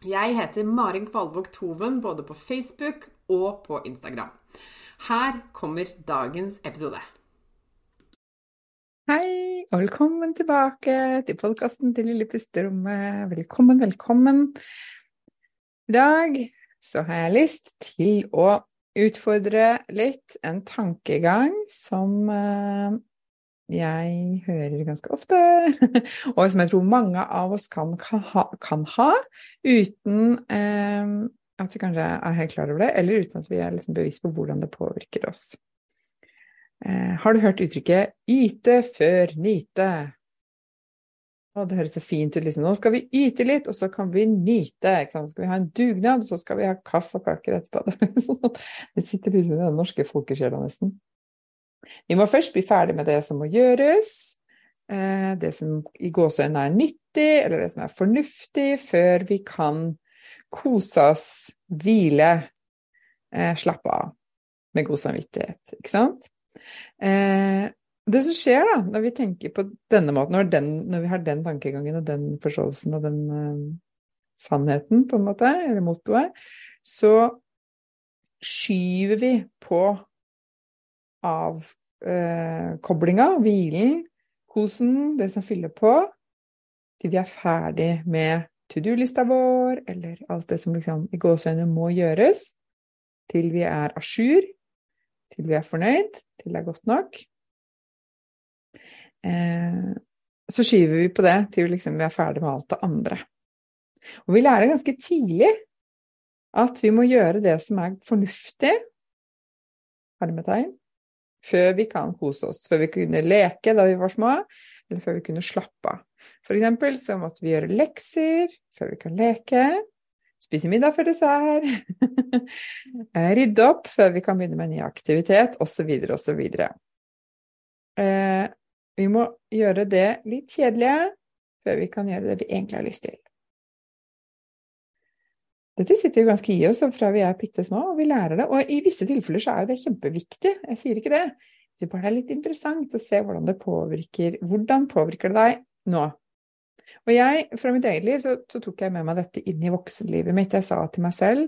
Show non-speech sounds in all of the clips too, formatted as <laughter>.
Jeg heter Marin Kvalvåg Toven både på Facebook og på Instagram. Her kommer dagens episode. Hei, og velkommen tilbake til podkasten til Lille pusterommet. Velkommen, velkommen. I dag så har jeg lyst til å utfordre litt en tankegang som eh, jeg hører ganske ofte, <laughs> og som jeg tror mange av oss kan, kan, ha, kan ha, uten eh, at vi kanskje er helt klar over det, eller uten at vi er liksom bevisst på hvordan det påvirker oss. Eh, har du hørt uttrykket 'yte før nyte'? Å, det høres så fint ut, liksom. Nå skal vi yte litt, og så kan vi nyte. Så skal vi ha en dugnad, og så skal vi ha kaffe og kaker etterpå. <laughs> Det sitter liksom i den norske folkesjela, nesten. Vi må først bli ferdig med det som må gjøres, eh, det som i gåseøynene er nyttig, eller det som er fornuftig, før vi kan kose oss, hvile, eh, slappe av med god samvittighet, ikke sant? Eh, det som skjer da, når vi tenker på denne måten, når, den, når vi har den tankegangen og den forståelsen og den uh, sannheten, på en måte, eller mottoet, så skyver vi på avkoblinga, eh, hvilen, kosen, det som fyller på, til vi er ferdig med to do-lista vår, eller alt det som liksom i gåseøynene må gjøres, til vi er a jour, til vi er fornøyd, til det er godt nok. Eh, så skyver vi på det til liksom vi er ferdig med alt det andre. Og vi lærer ganske tidlig at vi må gjøre det som er fornuftig, hermetegn, før vi kan kose oss, før vi kunne leke da vi var små, eller før vi kunne slappe av. For eksempel så måtte vi gjøre lekser før vi kan leke, spise middag før dessert, <laughs> eh, rydde opp før vi kan begynne med ny aktivitet, osv., osv. Eh, vi må gjøre det litt kjedelige før vi kan gjøre det vi egentlig har lyst til. Dette sitter jo ganske i oss fra vi er bitte små, og vi lærer det. Og i visse tilfeller så er jo det kjempeviktig, jeg sier ikke det. Det bare er litt interessant å se hvordan det påvirker Hvordan påvirker det deg nå? Og jeg, fra mitt eget liv, så, så tok jeg med meg dette inn i voksenlivet mitt. Jeg sa til meg selv,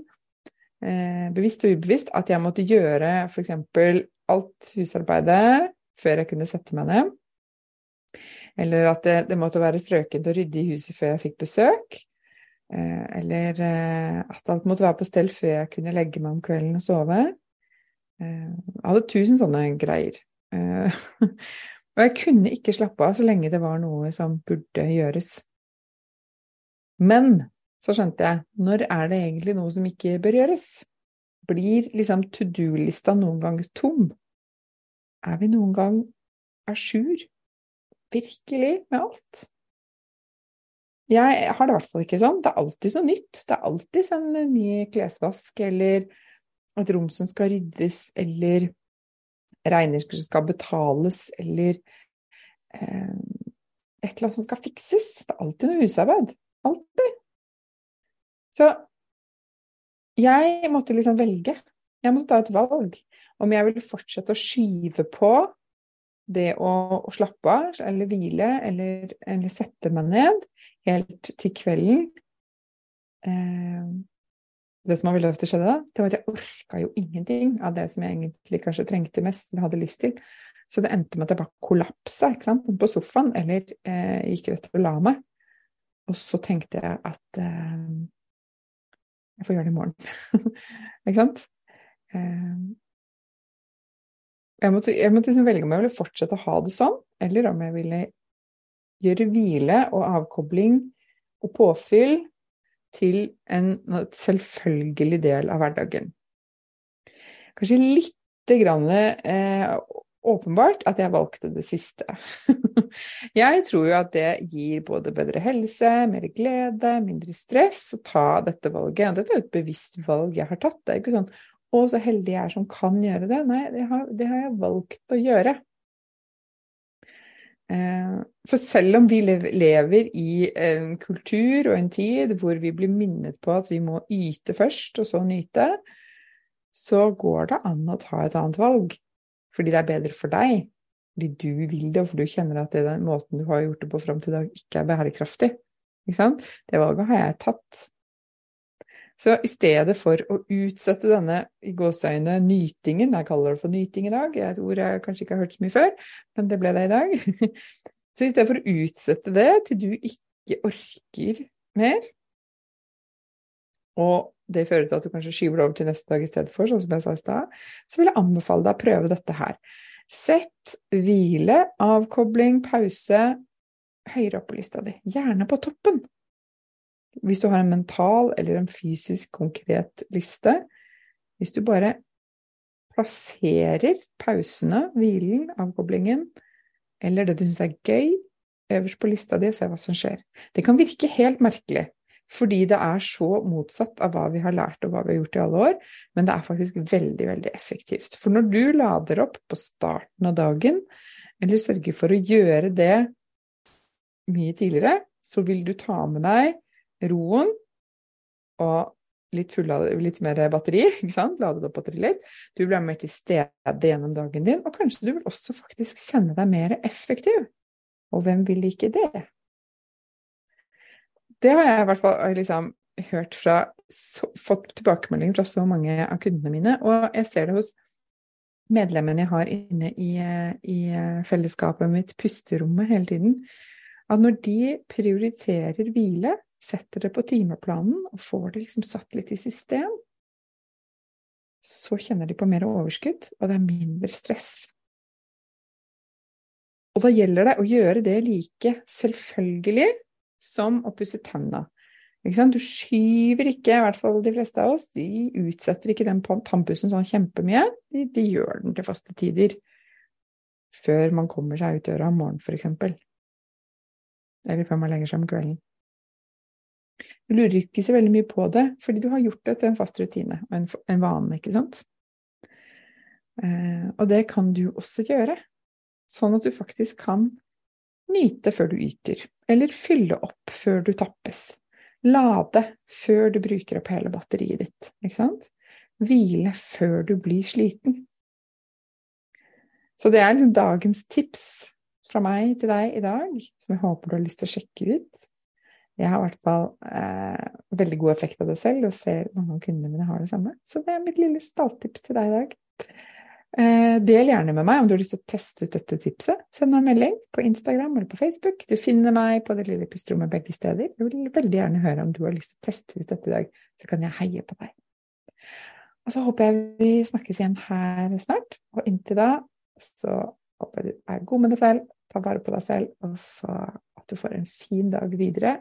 eh, bevisst og ubevisst, at jeg måtte gjøre eksempel alt husarbeidet før jeg kunne sette meg ned. Eller at det, det måtte være strøkent og ryddig i huset før jeg fikk besøk. Eh, eller eh, at alt måtte være på stell før jeg kunne legge meg om kvelden og sove. Eh, jeg hadde tusen sånne greier. <laughs> Og jeg kunne ikke slappe av så lenge det var noe som burde gjøres. Men så skjønte jeg, når er det egentlig noe som ikke bør gjøres? Blir liksom to do-lista noen gang tom? Er vi noen gang à jour, virkelig, med alt? Jeg har det i hvert fall ikke sånn. Det er alltid noe nytt. Det er alltid en ny klesvask, eller et rom som skal ryddes, eller regninger som skal betales, eller eh, et eller annet som skal fikses. Det er alltid noe husarbeid. Alltid. Så jeg måtte liksom velge. Jeg måtte ta et valg om jeg ville fortsette å skyve på det å, å slappe av eller hvile eller, eller sette meg ned helt til kvelden eh, det som veldig ofte skjedde da, det var at jeg orka jo ingenting av det som jeg egentlig kanskje trengte mest eller hadde lyst til. Så det endte med at jeg bare kollapsa ikke sant? på sofaen, eller eh, gikk rett og la meg. Og så tenkte jeg at eh, jeg får gjøre det i morgen. <laughs> ikke sant? Jeg måtte, jeg måtte liksom velge om jeg ville fortsette å ha det sånn, eller om jeg ville gjøre hvile og avkobling og påfyll til en selvfølgelig del av hverdagen. Kanskje lite grann eh, åpenbart at jeg valgte det siste. <laughs> jeg tror jo at det gir både bedre helse, mer glede, mindre stress å ta dette valget. Dette er jo et bevisst valg jeg har tatt. Det er ikke sånn 'Å, så heldig jeg er som kan gjøre det'. Nei, det har, det har jeg valgt å gjøre. Eh, for selv om vi lever i en kultur og en tid hvor vi blir minnet på at vi må yte først, og så nyte, så går det an å ta et annet valg. Fordi det er bedre for deg. Fordi du vil det, og fordi du kjenner at det den måten du har gjort det på fram til i dag, ikke er bærekraftig. Ikke det valget har jeg tatt. Så i stedet for å utsette denne i gåseøyne nytingen, jeg kaller det for nyting i dag, et ord jeg kanskje ikke har hørt så mye før, men det ble det i dag <laughs> Så i stedet for å utsette det til du ikke orker mer, og det fører til at du kanskje skyver det over til neste dag i stedet for, sånn som jeg sa i stad, så vil jeg anbefale deg å prøve dette her. Sett hvile, avkobling, pause høyere opp på lista di, gjerne på toppen. Hvis du har en mental eller en fysisk konkret liste, hvis du bare plasserer pausene, hvilen, avkoblingen, eller det du syns er gøy, øverst på lista di, se hva som skjer. Det kan virke helt merkelig, fordi det er så motsatt av hva vi har lært og hva vi har gjort i alle år, men det er faktisk veldig, veldig effektivt. For når du lader opp på starten av dagen, eller sørger for å gjøre det mye tidligere, så vil du ta med deg roen og litt, full av, litt mer batteri, <laughs> ikke sant? Ladet opp batteriet litt. Du blir mer til stede gjennom dagen din, og kanskje du vil også faktisk kjenne deg mer effektiv. Og hvem vil ikke det? Det har jeg i hvert fall liksom hørt fra så, fått tilbakemeldinger fra så mange av kundene mine, og jeg ser det hos medlemmene jeg har inne i, i fellesskapet mitt, pusterommet, hele tiden, at når de prioriterer hvile, setter det på timeplanen og får det liksom satt litt i system, så kjenner de på mer overskudd, og det er mindre stress. Og da gjelder det å gjøre det like selvfølgelig som å pusse tenna. Du skyver ikke, i hvert fall de fleste av oss, de utsetter ikke den tannpussen sånn kjempemye. De, de gjør den til faste tider. Før man kommer seg ut døra om morgenen, eksempel. Eller før man legger seg om kvelden. Du lurer ikke så veldig mye på det, fordi du har gjort det til en fast rutine og en, en vane, ikke sant? Eh, og det kan du også gjøre, sånn at du faktisk kan nyte før du yter, eller fylle opp før du tappes. Lade før du bruker opp hele batteriet ditt, ikke sant? Hvile før du blir sliten. Så det er liksom dagens tips fra meg til deg i dag, som jeg håper du har lyst til å sjekke ut. Jeg har i hvert fall eh, veldig god effekt av det selv, og ser mange av kundene mine har det samme. Så det er mitt lille stalltips til deg i dag. Eh, del gjerne med meg om du har lyst til å teste ut dette tipset. Send meg en melding på Instagram eller på Facebook. Du finner meg på det lille pusterommet begge steder. Jeg vil veldig gjerne høre om du har lyst til å teste ut dette i dag, så kan jeg heie på deg. Og så håper jeg vi snakkes igjen her snart. Og inntil da så håper jeg du er god med deg selv, ta vare på deg selv, og så at du får en fin dag videre